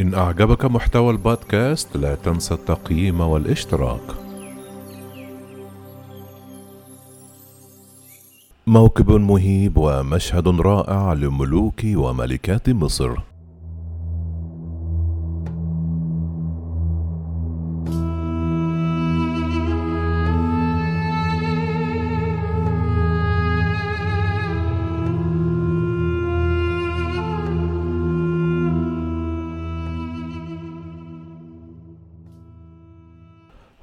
إن أعجبك محتوى البودكاست لا تنسى التقييم والاشتراك. موكب مهيب ومشهد رائع لملوك وملكات مصر.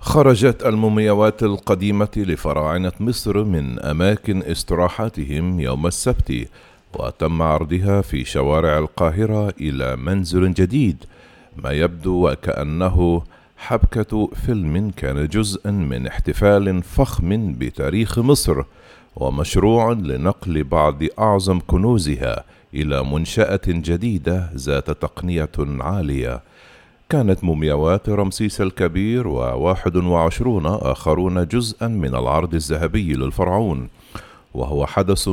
خرجت المومياوات القديمة لفراعنة مصر من أماكن استراحاتهم يوم السبت، وتم عرضها في شوارع القاهرة إلى منزل جديد، ما يبدو وكأنه حبكة فيلم كان جزءا من احتفال فخم بتاريخ مصر، ومشروع لنقل بعض أعظم كنوزها إلى منشأة جديدة ذات تقنية عالية. كانت مومياوات رمسيس الكبير وواحد وعشرون آخرون جزءا من العرض الذهبي للفرعون وهو حدث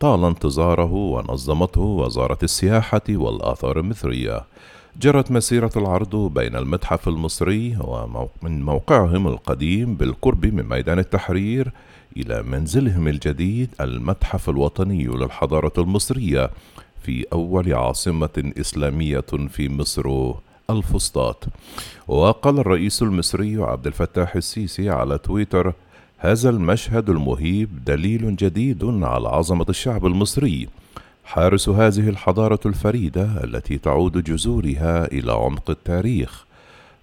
طال انتظاره ونظمته وزارة السياحة والآثار المصرية. جرت مسيرة العرض بين المتحف المصري ومن موقعهم القديم بالقرب من ميدان التحرير إلى منزلهم الجديد المتحف الوطني للحضارة المصرية في أول عاصمة إسلامية في مصر. الفسطاط. وقال الرئيس المصري عبد الفتاح السيسي على تويتر هذا المشهد المهيب دليل جديد على عظمة الشعب المصري. حارس هذه الحضارة الفريدة التي تعود جذورها إلى عمق التاريخ.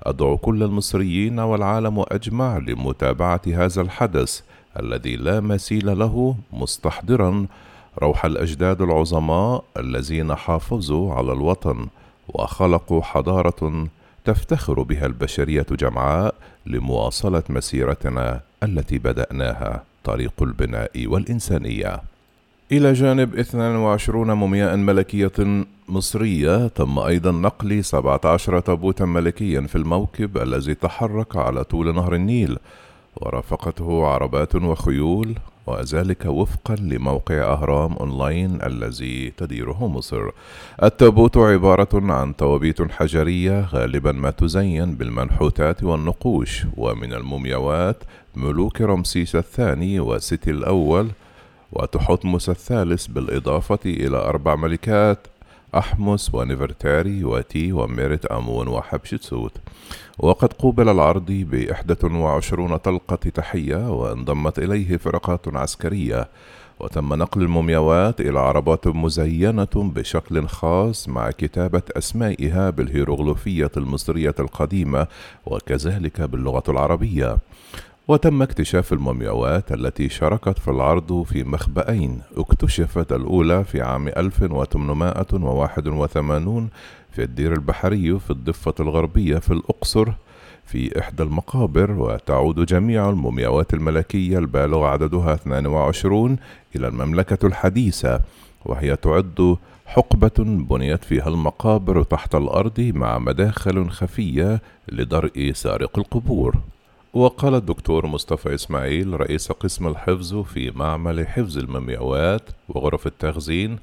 أدعو كل المصريين والعالم أجمع لمتابعة هذا الحدث الذي لا مثيل له مستحضرا روح الأجداد العظماء الذين حافظوا على الوطن. وخلقوا حضارة تفتخر بها البشرية جمعاء لمواصلة مسيرتنا التي بدأناها طريق البناء والإنسانية. إلى جانب 22 مومياء ملكية مصرية تم أيضا نقل 17 تابوتا ملكيا في الموكب الذي تحرك على طول نهر النيل. ورافقته عربات وخيول وذلك وفقا لموقع أهرام أونلاين الذي تديره مصر. التابوت عبارة عن توابيت حجرية غالبا ما تزين بالمنحوتات والنقوش. ومن المومياوات ملوك رمسيس الثاني وسيتي الأول وتحتمس الثالث بالإضافة إلى أربع ملكات. أحمس ونفرتاري وتي وميرت أمون وحبشتسوت وقد قوبل العرض بإحدى وعشرون طلقة تحية وانضمت إليه فرقات عسكرية. وتم نقل المومياوات إلى عربات مزينة بشكل خاص مع كتابة أسمائها بالهيروغليفية المصرية القديمة وكذلك باللغة العربية. وتم اكتشاف المومياوات التي شاركت في العرض في مخبأين اكتشفت الأولى في عام 1881 في الدير البحري في الضفة الغربية في الأقصر في إحدى المقابر وتعود جميع المومياوات الملكية البالغ عددها 22 إلى المملكة الحديثة وهي تعد حقبة بنيت فيها المقابر تحت الأرض مع مداخل خفية لدرء سارق القبور. وقال الدكتور مصطفى إسماعيل رئيس قسم الحفظ في معمل حفظ المومياوات وغرف التخزين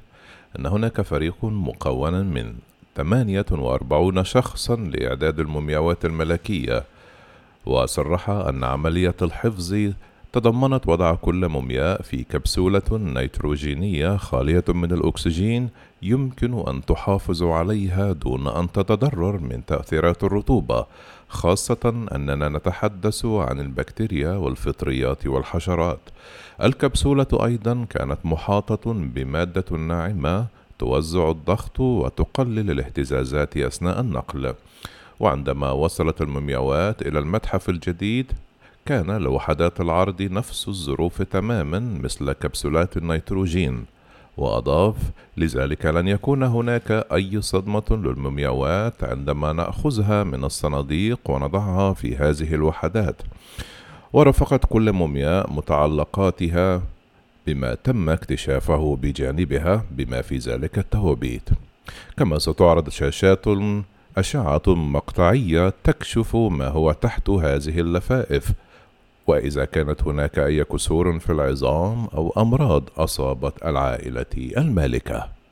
أن هناك فريق مكون من 48 شخصا لإعداد المومياوات الملكية وصرح أن عملية الحفظ تضمنت وضع كل مومياء في كبسولة نيتروجينية خالية من الأكسجين يمكن أن تحافظ عليها دون أن تتضرر من تأثيرات الرطوبة خاصة أننا نتحدث عن البكتيريا والفطريات والحشرات. الكبسولة أيضا كانت محاطة بمادة ناعمة توزع الضغط وتقلل الاهتزازات أثناء النقل. وعندما وصلت المومياوات إلى المتحف الجديد كان لوحدات العرض نفس الظروف تماما مثل كبسولات النيتروجين وأضاف لذلك لن يكون هناك أي صدمة للمومياوات عندما نأخذها من الصناديق ونضعها في هذه الوحدات. ورفقت كل مومياء متعلقاتها بما تم اكتشافه بجانبها بما في ذلك التوابيت كما ستعرض شاشات أشعة مقطعية تكشف ما هو تحت هذه اللفائف. وإذا كانت هناك أي كسور في العظام أو أمراض أصابت العائلة المالكة.